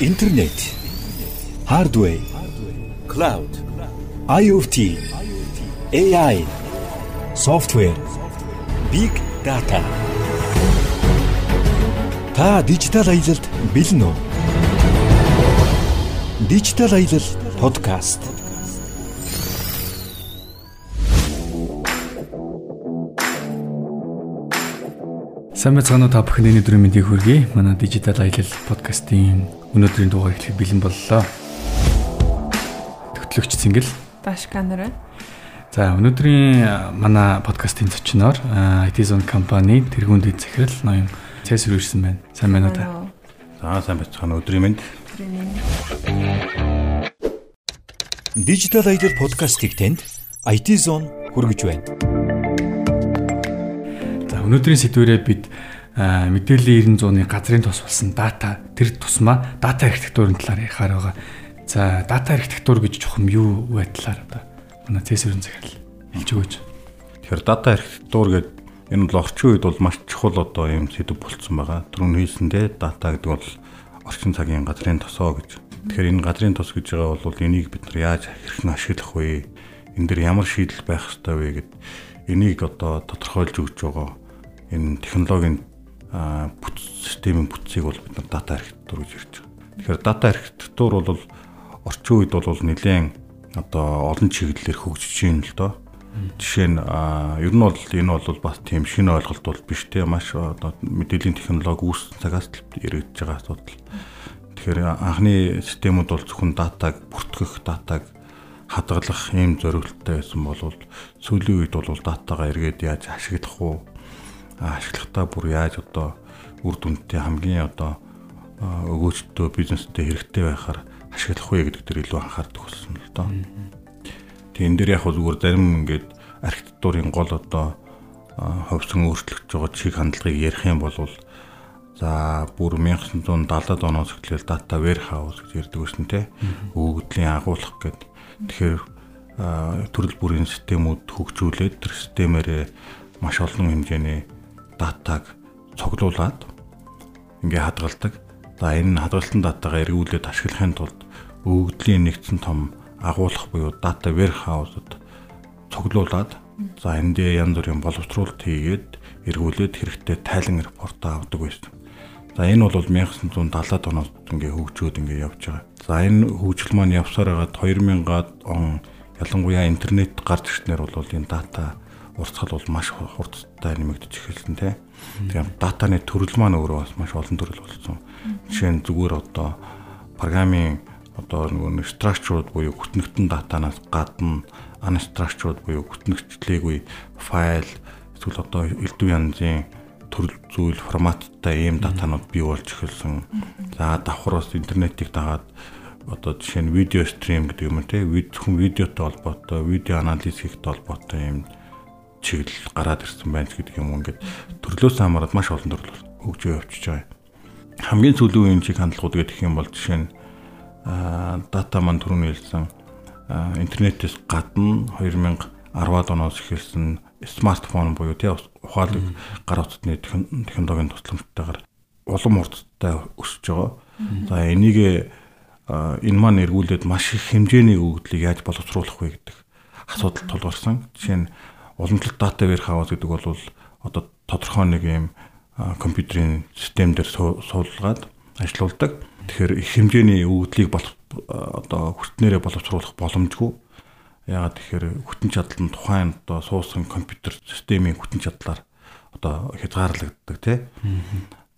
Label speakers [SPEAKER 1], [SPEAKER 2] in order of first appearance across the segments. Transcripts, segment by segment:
[SPEAKER 1] интернет, hardware, cloud, IoT, AI, software, big data. Та дижитал аялалд бэлэн үү? Дижитал аялал подкаст.
[SPEAKER 2] Сайн мэцгаануу та бүхэнд өнөөдрийн мэндийг хүргэе. Манай дижитал аялал подкастын өнөөдрийн дугаар эхлэх бэлэн боллоо. Төгтлөгч Цэнгэл.
[SPEAKER 3] Башканараа.
[SPEAKER 2] За өнөөдрийн манай подкастын зочноор IT Zone компани тэргүүн дэд захирал ноён Цэсэр ирсэн байна. Сайн байна уу та?
[SPEAKER 4] За сайн байцгаана өдрийн мэнд.
[SPEAKER 1] Дижитал аялал подкастыг танд IT Zone хүргэж байна.
[SPEAKER 2] За өнөөдрийн сэдвээрээ бид мэдээллийн 90 100-ны газрын тос болсон дата тэр тусмаа дата архитектурын талаар ярихаар байгаа. За дата архитектур гэж чухам юу вэ талаар одоо манай Цэсэрэн захирал хэлж өгөөч.
[SPEAKER 4] Тэгэхээр дата архитектур гэдэг Энэ бол орчин үед бол маш чухал одоо юм сэдв болцсон байгаа. Түрүүн хэлсэндээ дата гэдэг бол орчин цагийн газрын тосоо гэж. Тэгэхээр энэ газрын тос гэж байгаа бол энийг бид нар яаж хэрхэн ашиглах вэ? Энэ дэр ямар шийдэл байх ёстой вэ гэд энийг одоо тодорхойлж өгч байгаа. Энэ технологийн бүтц системийн бүтцийг бол бид нар дата архитектур гэж ярьж байгаа. Тэгэхээр дата архитектур бол орчин үед бол нэлээд одоо олон чиглэлээр хөгжиж байна л доо Жишээ нь ер нь бол энэ бол бас тийм шинэ ойлголт бол биш те маш одоо мэдээллийн технологи үүссэн цагаас л яригдж байгаа асуудал. Тэгэхээр анхны системүүд бол зөвхөн датаг бүртгэх, датаг хадгалах ийм зорилттой байсан бол сүүлийн үед бол датагаа эргээд яаж ашиглах уу? Ашиглахдаа бүр яаж одоо үр дүнтэй хамгийн одоо өгөөжтэй бизнестэй хэрэгтэй байхаар ашиглах вэ гэдэг дээр илүү анхаардаг болсон л доо. Тэгээ энэ дээр яг зүгээр зарим ингээд архитектурын гол одоо ховсон өөрчлөгдөж байгаа чиг хандлагыг ярих юм бол за бүр 1970-ад оноос эхлээл data warehouse гэж ярьдаг байсан те өгөгдлийн агуулга гэд тэгэхээр төрөл бүрийн системүүд хөгжүүлээд тэр системээрээ маш олон хэмжээний датаг цуглуулад ингээ хадгалдаг. За энэ хадгалсан датагаа эргүүлээд ашиглахын тулд өгөгдлийн нэгдсэн том агуулах буюу data warehouse-д цуглуулад за эндээ янз бүрийн боловсруулалт хийгээд эргүүлээд хэрэгтэй тайлан репортоо авдаг байсан. За энэ бол 1970-ад оноос ингээ хөгжөөд ингээ явж байгаа. За энэ хөгжил маань явсаар хагаад 2000-ад он ялангуяа интернет гарч ирснээр бол энэ дата урсгал бол маш хурдтай нэмэгдэж эхэлсэн тийм. Тэгэхээр датаны төрөл маань өөрөө бас маш олон төрөл болсон. Жишээ нь зүгээр одоо программын одоо нөгөө structure буюу хүтнэгтэн датанаас гадна unstructured буюу хүтнэгчлээгүй файл эсвэл одоо элдв янзын төрөл зүйл форматтай ийм датанууд бий болж эхэлсэн. За давхраас интернетийг дагаад одоо жишээ нь видео стрим гэдэг юм те зөвхөн видеотой холбоотой видео анализ хийхтэй холбоотой юм чиглэл гараад ирсэн байна гэдэг юм ингээд төрлөөс хамаарат маш олон төрөл хөгжөө явчихж байгаа. Хамгийн сүүлийн үеийн чиг хандлагууд гэх юм бол жишээ нь дата маань түрүүний хэлсэн интернетээс гадна 2010-ад оноос эхэлсэн смартфон буюу тий ухаалаг гар утасны технологийн тусламжтайгаар улам хурдтай өсөж байгаа. За энийг энэ маань эргүүлээд маш их хэмжээний өгөгдлийг яаж боловсруулах вэ гэдэг асуудал тулгарсан. Жишээ нь уламжлалт дата warehouse гэдэг бол одоо тодорхой нэг юм компьютерийн систем дээр суулгаад ажилуулдаг. Тэгэхээр их хэмжээний өгөгдлийг бол одоо хүртнээрээ боловсруулах боломжгүй. Яагаад тэгэхээр хүтэн чадал нь тухайн одоо суусан компьютер системийн хүтэн чадлаар одоо хязгаарлагддаг тий.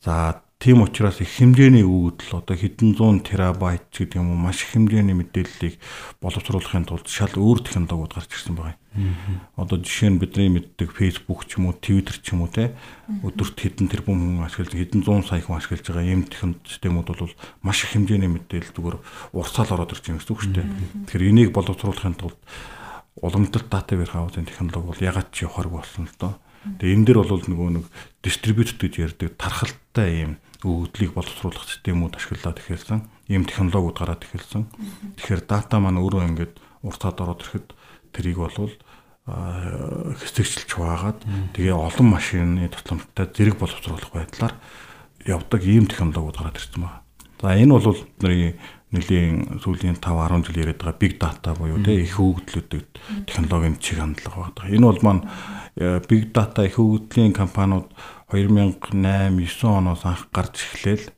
[SPEAKER 4] За тийм учраас их хэмжээний өгөгдөл одоо хэдэн зуун терабайт гэдэг юм уу маш их хэмжээний мэдээллийг боловсруулахын тулд шал өөр технологиуд гарч ирсэн байгаа юм. Одоо жишээ нь бидний мэддэг Facebook ч юм уу, Twitter ч юм уу те өдөрт хэдэн тэрбум хүн ашиглаж хэдэн зуун сая хүн ашиглаж байгаа ийм технологи системүүд бол маш их хэмжээний мэдээлэл зүгээр урсаал ороод ирж байгаа гэсэн үг шүү дээ. Тэгэхээр энийг боловсруулахын тулд уламжлалт дата warehouse-ын технологи бол ягаад ч явахарг болсон л доо. Тэгээ энэ дэр бол нөгөө нэг дистрибьют гэж ярьдаг тархалттай ийм өгөгдлийг боловсруулах системүүд ашиглаад эхэлсэн. Ийм технологиуд гараад эхэлсэн. Тэгэхээр дата маань өөрөө ингээд уртад ороод ирэхэд тэрийг болвол хэсэгчилж хуваагаад тэгээ олон машины тусламжтай зэрэг боловсруулах байдлаар явдаг ийм технологиуд гараад ирсэн байна. За энэ бол бидний нэлийн сүүлийн 5 10 жил яриад байгаа big data буюу те их хөгжлөдөг технологийн чиг хандлага байна. Энэ бол маань э, big data их хөгжлийн компаниуд 2008 9 оноос анх гарч эхлээл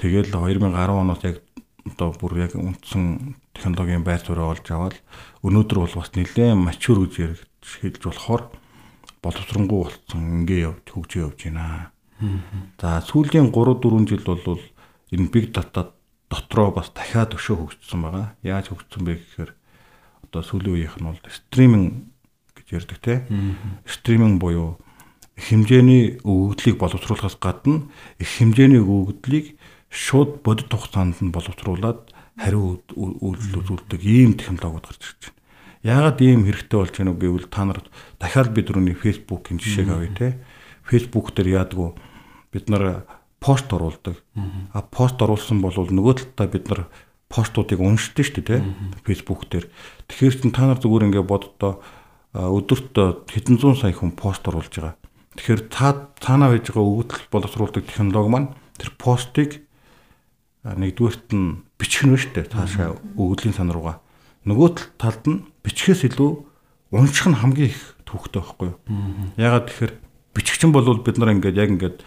[SPEAKER 4] тэгэл 2010 оноос яг одоо бүр яг үндсэн технологийн байр суурь олж аваад өнөөдөр бол бас нэлээд мачур гэж хэлж болохоор боловсронгуй болсон ингээ явж хөгжөө явж байна. За сүүлийн 3 4 жил бол энэ big data дотроо бас дахиад өшөө хөгжсөн байгаа. Яаж хөгжсөн бэ гэхээр одоо сүүлийн үеийнх нь бол стриминг гэж ярьдаг те. Стриминг буюу хэмжээний өгөгдлийг боловсруулахаас гадна их хэмжээний өгөгдлийг шууд бодит хугацаанд нь боловсруулад хариу үйлдэл үзүүлдэг ийм технологиуд гарч ирж байна. Яагаад ийм хэрэгтэй болж байна вэ гэвэл та нар дахиад бид түрүүний Facebook-ийн жишээг авъя те. Facebook дээр яадгүй бид нар пост оруулдаг. А пост оруулсан бол нөгөө талдаа бид нар постуудыг уншдаг шүү дээ те. Facebook дээр. Тэгэхээр чин та нар зүгээр ингээ боддоо өдөрт хэдэн зуун сая хүн пост оруулж байгаа. Тэгэхээр та цаанаа байж байгаа өгөгдөл боловсруулдаг технологи маань тэр постыг нэгдүгээрт нь бичих нь шүү дээ. Цаашаа өгөгдлийн сан руугаа. Нөгөө талд нь бичгээс илүү унших нь хамгийн их төвхтэй байхгүй юу? Ягаад тэгэхээр бичгчин бол бид нар ингээд яг ингээд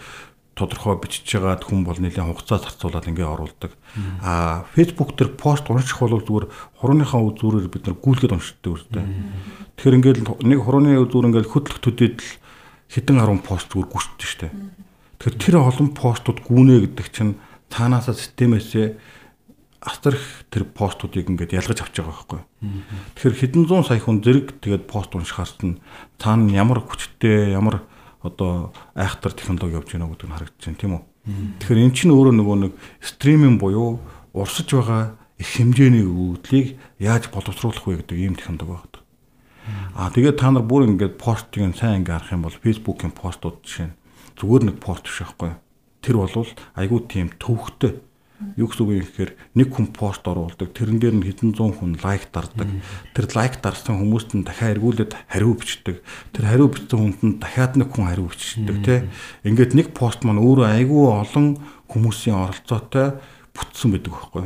[SPEAKER 4] тодорхой бичиж байгаа хүн бол нэлээд хугацаа зарцуулаад ингээ оруулдаг. Аа Facebook дээр пост унших бол зүгээр хурууныхаа үзүүрээр бид нар гүйлгээд уншдаг үстэй. Тэгэхээр ингээл нэг хурууны үзүүр ингээл хөдлөх төдийдл хэдэн 10 пост зүгээр гүшдэг штэ. Тэгэхээр тэр олон постууд гүнэ гэдэг чинь цаанаасаа системээсээ асар их тэр постуудыг ингээд ялгаж авч байгаа байхгүй. Тэгэхээр хэдэн зуун сая хүн зэрэг тэгээд пост уншихаар нь цаана ямар хүчтэй ямар одоо айхтар технологи явж байна гэдэг нь харагдаж байна тийм үү. Тэгэхээр эн чинь өөрөө нөгөө нэг стриминг буюу урсаж байгаа их хэмжээний өгөгдлийг яаж боловсруулах вэ гэдэг ийм технологи байна. Аа тэгээд та нар бүр ингээд постыг сайн ингээ харах юм бол Facebook-ийн постууд жишээ нь зүгээр нэг пост биш байхгүй. Тэр бол айгүй тийм төвхтэй Юу гэсэн үг юм гэхээр нэг хүн пост оруулдаг. Тэрэн дээр нь хэдэн зуун хүн лайк дардаг. Тэр лайк дарсан хүмүүст нь дахиад эргүүлээд хариу бичдэг. Тэр хариу бичсэн хүнд нь дахиад нэг хүн хариу бичдэг тий. Ингээд нэг пост маань өөрөө айгүй олон хүмүүсийн оролцоотой бүтсэн байдаг байхгүй.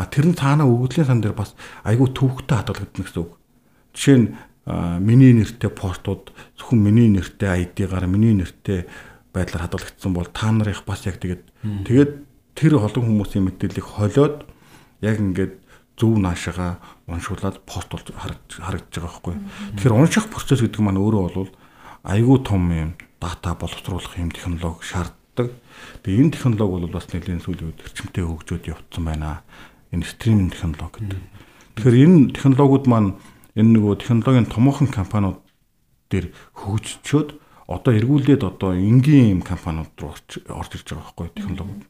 [SPEAKER 4] А тэр нь цаанаа өгөгдлийн сан дээр бас айгүй төвхтэй хадгалагдана гэсэн үг. Жишээ нь миний нэртэй постууд зөвхөн миний нэртэй ID-гаар миний нэртэй байдлаар хадгалагдсан бол та нарыг бас яг тэгээд тэгээд тэр олон хүмүүсийн мэдээллийг холиод яг ингээд зөв наашаага уншуулад пост болж харагдаж байгаа байхгүй. Тэгэхээр унших процесс гэдэг маань өөрөө бол айгүй том юм дата боловсруулах юм технологи шаарддаг. Тэгээ энэ технологи бол бас нэлийн сүүлийн үед эрчимтэй хөгжөөд явцсан байна. Энэ стриминг технологи гэдэг. Тэгэхээр энэ технологиуд маань энэ нөгөө технологийн томоохон компаниуд дээр хөгжчөөд одоо эргүүлээд одоо энгийн компаниуд руу орж ирж байгаа байхгүй технологиуд.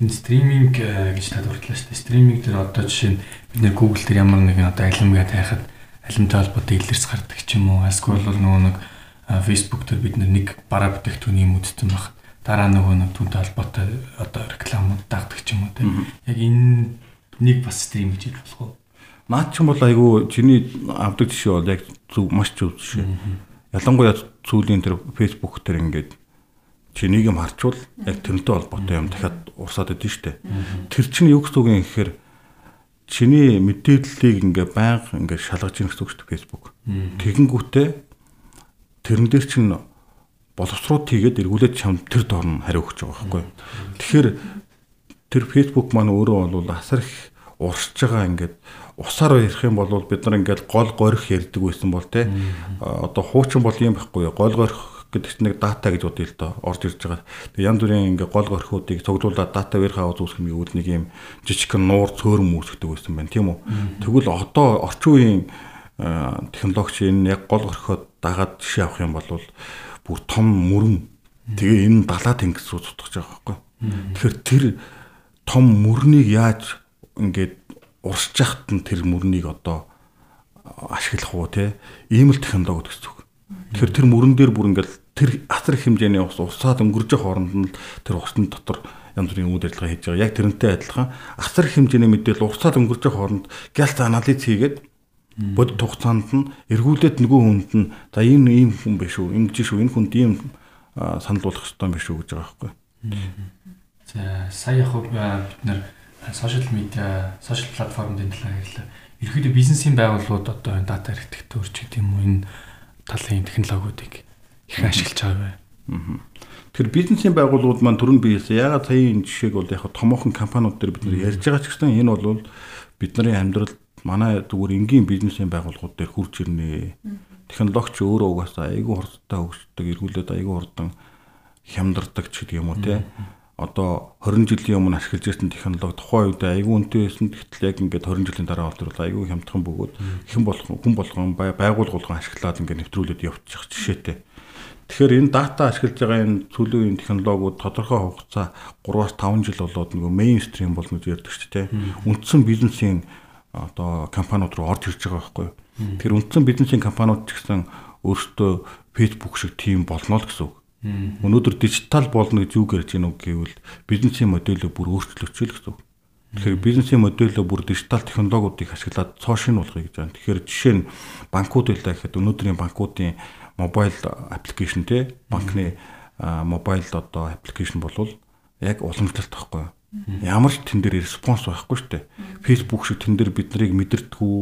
[SPEAKER 2] Энэ стриминг э, гэж та дурдлаа шүү дээ. Стриминг дээр одоо жишээ нь бид нэр Google дээр ямар нэгэн одоо алимгаа тайхад алимтай холбоотой илэрс гардаг ч юм уу. Эсвэл бол нөгөө нэг Facebook дээр бид нэг бараа бүтээгдэхүүн юм үзсэн баг. Дараа нөгөө нэг түүнтэй холбоотой одоо рекламууд дагдаг ч юм уу тийм. Яг энэ нэг бас стрим гэж хэлэх болох уу?
[SPEAKER 4] Наад ч юм бол айгүй чиний авдаг жишээ бол яг зөв маш зөв жишээ. Ялангуяа сүүлийн тэр Facebook дээр ингээд чинийг юм харчвал яг тэрнтэй холбоотой юм дахиад урсаад идэв штэ. Тэр чинь юу гэсэн үг юм гэхээр чиний мэдээллийг ингээ байнга ингээ шалгаж ийн гэсэн үг шүү дээ Facebook. Тэгэнгүүтээ тэрэн дээр чинь боловсрууд хийгээд эргүүлээд чам тэр доор нь хариу өгч байгаа байхгүй. Тэгэхээр тэр Facebook маань өөрөө бол асар их урсж байгаа ингээд усаар ярих юм бол бид нар ингээд гол горих ярьдаг байсан бол те. Одоо хуучин бол юм байхгүй гол горих гэдэг чинь нэг дата гэж бодъё л доо. Орж ирж байгаа. Тэгээ янз бүрийн ингээ гол горхиудыг цуглуулад дата warehouse үүсгэх нь үүд нэг юм жижигхэн нуур цөөрөм үүсгдэг байсан байна. Тийм үү. Тэгвэл одоо орчин үеийн технологич энэ яг гол горхиод дагаад жишээ авах юм бол бүр том мөрөн. Тэгээ энэ далаа тэнгис рүү цутгаж байгаа байхгүй. Тэгэхээр тэр том мөрнийг яаж ингээд урсж яхад нь тэр мөрнийг одоо ашиглах уу те ийм л технологи үг. Тэгэхээр тэр мөрөн дээр бүр ингээл тэр асар их хэмжээний ус усаад өнгөрж явах хооронд нь тэр усны дотор янз бүрийн үйл ажиллагаа хийж байгаа. Яг тэрнтэй адилхан асар их хэмжээний мэдээлэл усаад өнгөрж явах хооронд галт анализ хийгээд бод хугацаанд нь эргүүлээд нөгөө хүнд нь за энэ ийм хүн биш үү, ингэж шүү, энэ хүнд ийм санал болгох ёстой юм биш үү гэж байгаа байхгүй.
[SPEAKER 2] За сая яг бид нэр сошиал медиа, сошиал платформын талаар ярьлаа. Ерөнхийдөө бизнесийн байгууллагууд одоо энэ дата архитектур ч гэдэг юм уу энэ талын технологиудыг их ашиглаж байгаа бай.
[SPEAKER 4] Тэгэхээр бизнесийн байгууллагууд маань төрөнд биесэн. Ягаад саяын жишээг бол яг томоохон компаниуд дээр бид нэр ярьж байгаа ч гэсэн энэ бол бидний амьдралд манай зүгээр энгийн бизнесийн байгууллагууд дээр хурж ирнэ. Технологич өөрөө угаасаа айгүй хурдтай хөгждөг, эргүүлээд айгүй хурдан хямдардаг ч гэдэг юм уу те. Одоо 20 жилийн өмнө ашиглаж ирсэн технологи тухайн үед айгүй үнэтэй байсан. Гэтэл яг ингээд 20 жилийн дараа бол айгүй хямдхан бөгөөд хэн болгон хүн болгон байгууллагын ашиглаад ингээд нэвтрүүлээд явчих жишээтэй. Тэгэхээр энэ дата ашиглаж байгаа энэ цүлүүгийн технологиуд тодорхой хугацаа 3-5 жил болоод нөгөө мейнстрим болно гэж ярьдаг шүү дээ. Үндсэн бизнесийн одоо компаниуд руу орж ирж байгаа байхгүй юу. Тэр үндсэн бизнесийн компаниуд ч гэсэн өөрсдөө Facebook шиг тим болно л гэсэн үг. Өнөөдөр дижитал болно гэж юу гэж гэнэ үг гэвэл бизнесийн модельөө бүр өөрчлөгч л гэсэн. Тэгэхээр бизнесийн модельөө бүр дижитал технологиудыг ашиглаад цоошин болгоё гэж байна. Тэгэхээр жишээ нь банкуд байлаа гэхэд өнөөдрийн банкуудын мобайл аппликейшн те банкны мобайл одоо аппликейшн болвол яг уламжлалт байхгүй юу? Ямар ч тэн дээр респонс байхгүй шүү дээ. Facebook шиг тэн дээр бид нарыг мэдэрдэггүй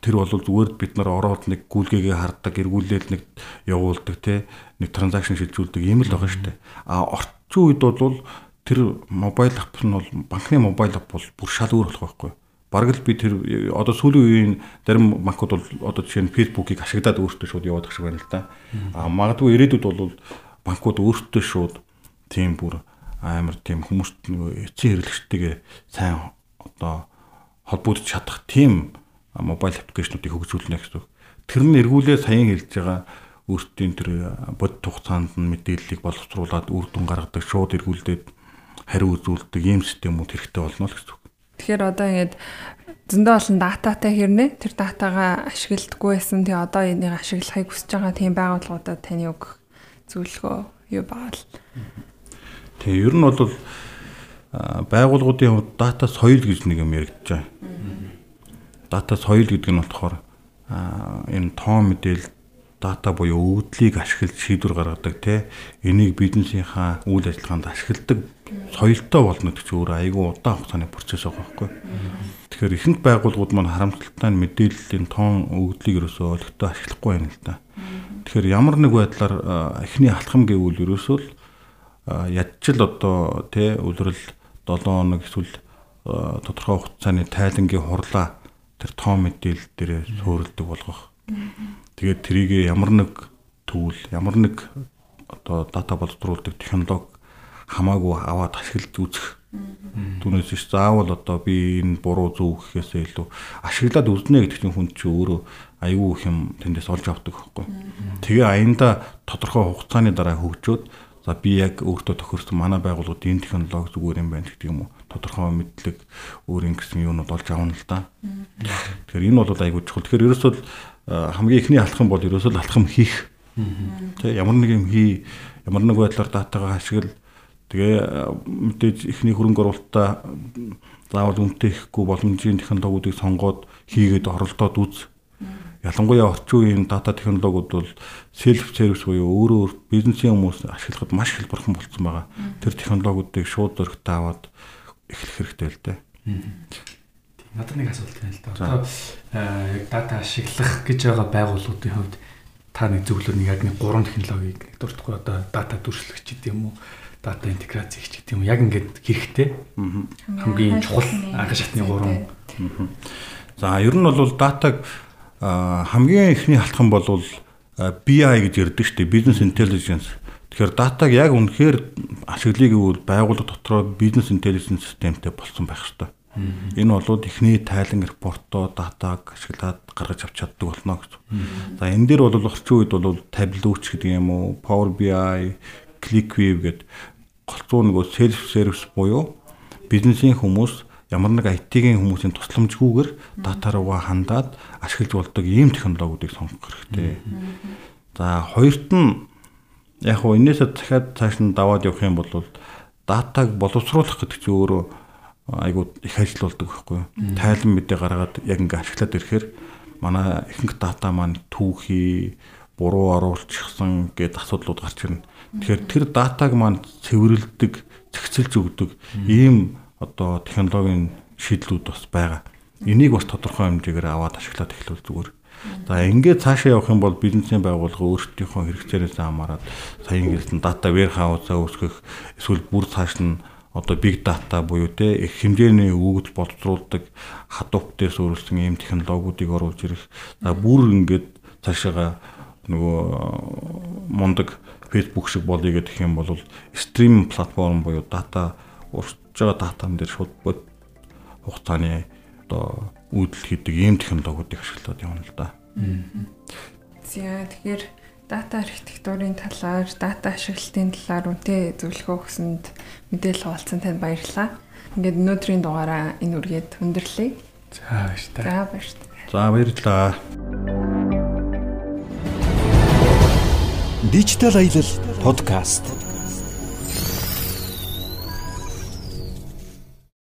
[SPEAKER 4] тэр бол зүгээр бид нар ороод нэг гүйлгээгээ харддаг, эргүүлээд нэг явуулдаг те нэг транзакшн шилжүүлдэг юм л байгаа шүү дээ. А орчин үед бол тэр мобайл ап нь бол банкны мобайл ап бол бүр шал өөр болох байхгүй. Бараг л би тэр одоо сүүлийн үеийн зарим банкуд бол одоо жишээ нь Facebook-ыг ашиглаад өөртөө шууд явуулдаг шиг байна л да. А магадгүй ирээдүйд бол банкуд өөртөө шууд тийм бүр амар тийм хүмүүст эцсийн хэрэглэгчтэйгээ сайн одоо холбогдож чадах тийм мобайл аппликейшнуудыг хөгжүүлнэ гэсэн. Тэр нь эргүүлээ саяхан хэлж байгаа өөртөө тэр бод хугацаанд нь мэдээллийг боловсруулад үр дүн гаргадаг шууд эргүүлдээд хариу үзүүлдэг ийм системүүд хэрэгтэй болно л гэсэн.
[SPEAKER 3] Тэгэхээр одоо ингэж зөндөө олон дататай хэрнээ тэр датагаа ашигладаггүй байсан. Тэгээ одоо энийг ашиглахыг хүсэж байгаа тийм байгууллагуудад таны үг зөвлөгөө юу багал.
[SPEAKER 4] Тэгээ ер нь бол байгууллагуудын хувьд дата соёл гэж нэг юм байгаа. Дата соёл гэдэг нь болохоор энэ тоон мэдээлэл дата буюу өгөгдлийг ашиглаж шийдвэр гаргадаг те энийг бизнесийнхаа үйл ажиллагаанд ашигладаг соёлтой болно гэж өөр айгүй удаан хугацааны процесс байгаа байхгүй. Тэгэхээр ихэнх байгууллагууд маань харамсалтай нь мэдээллийн тоон өгөгдлийг ерөөсөө олигтой ашиглахгүй байна л да. Тэгэхээр ямар нэг байдлаар эхний алхам гэвэл ерөөсөө л ядчил одоо тий үлрэл 7 хоног эсвэл тодорхой хугацааны тайлангийн хурлаа тэр тоон мэдээлэл дээр суурилдаг болгох. Тэгээд трийг ямар нэг түүл, ямар нэг одоо дата боловсруулдаг технологи хамаагүй аваад ашиглаж үзэх. Түүнээс иш заавал одоо би энэ буруу зөв гэхээсээ илүү ашиглаад үзнэ гэдэг чинь хүн чинь өөрөө аюу их юм тэндээс олж авдаг байхгүй. Тэгээ аянда тодорхой хугацааны дараа хөгжөөд За би яг өөртөө тохирсон манай байгууллагууд энэ технологи зүгээр юм байна гэдэг юм уу? Тодорхой мэдлэг өөр ингэсэн юунууд олж авна л да. Тэгэхээр энэ бол айгүй чухал. Тэгэхээр ерөөсөө хамгийн ихний алхам бол ерөөсөө алхам хийх. Тэ ямар нэг юм хий, ямар нэг байдлаар датагаа ашигла. Тэгээ мэдээж ихний хөрөнгө оруулалтаа заавал үнэтэй ихгүй боломжийн технологиудыг сонгоод хийгээд оролдоод үз ялангуяа орчин үеийн дата технологиуд бол селф сервис буюу өөрөө бизнесийн хүмүүс ашиглахад маш хэлбэрхэн болсон байгаа. Тэр технологиудыг шууд зөрөгтэй аваад эхлэх хэрэгтэй л дээ.
[SPEAKER 2] Надад нэг асуулт байна л да. Одоо яг дата ашиглах гэж байгаа байгууллагуудын хувьд та нэг зөвлөөр нэг яг нэг гурван технологиг нэг дуртахгүй одоо дата дүрслэгч гэдэг юм уу? дата интеграц хийх гэдэг юм яг ингээд хэрэгтэй. Хамгийн чухал анх шатны гурван.
[SPEAKER 4] За ер нь бол датаг хамгийн ихний халтхан бол BI гэж ярьдаг шүү дээ. Business Intelligence. Тэгэхээр датаг яг үнэхээр ашиглая гэвэл байгууллага дотроо бизнес интеллиженс системтэй болсон байх хэрэгтэй. Энэ бол эхний тайлан репортоо датаг ашиглаад гаргаж авч чаддаг болно гэж. За энэ дээр бол орчин үед бол таблоуч гэдэг юм уу, Power BI, ClickView гэдэг голцоо нөгөө self service буюу бизнесийн хүмүүс ямар нэг IT-ийн хүмүүсийн тусламжгүйгээр дата руугаа хандаад ашиглаж болдог ийм технологиудыг сонгох хэрэгтэй. За хоёрт нь яг хөө энээсээ дахиад цааш нь даваад явах юм бол датаг боловсруулах гэдэг чинь өөрөө айгуу их ажил болдог байхгүй юу. Тайлан мэдээ гаргаад яг ингээ ашиглаад ирэхээр манай ихэнх дата маань түүхий буруу оруулчихсан гэд асуудлууд гарч ирнэ. Тэгэхээр тэр датаг маань цэвэрлдэг зохицолж өгдөг ийм одоо технологийн шийдлүүд бас байгаа. Энийг бас тодорхой хэмжээгээр аваад ашиглаад эхлүүл зүгээр. За ингээд цаашаа явах юм бол бизнесийн байгууллага өөрсдийнхөө хэрэгцээрээс хамаарат сая ингэсэн дата warehouse-аа үүсгэх эсвэл бүр цааш нь одоо big data буюу те их хэмжээний өгөгдөл боловсруулдаг хадууп дээр суурилсан ийм технологиудыг оруулж ирэх. За бүр ингээд цаашаага нөгөө мундаг Facebook шиг болъё гэх юм бол стрим платформ буюу дата байгаа датан дээр шууд бод хугацааны одоо үүдэл хийдэг ийм технологиудыг ашиглаад явна л да.
[SPEAKER 3] За тэгэхээр дата архитектурын талаар, дата ашиглалтын талаар үнтэй зөвлөгөө өгсөнд мэдээлэл хуваалцсан танд баярлалаа. Ингээд өнөөдрийн дугаараа энэ үргээд өндөрлөе.
[SPEAKER 2] За баяр та.
[SPEAKER 3] За баярлалаа.
[SPEAKER 4] За баярлалаа.
[SPEAKER 1] Дижитал аялал подкаст.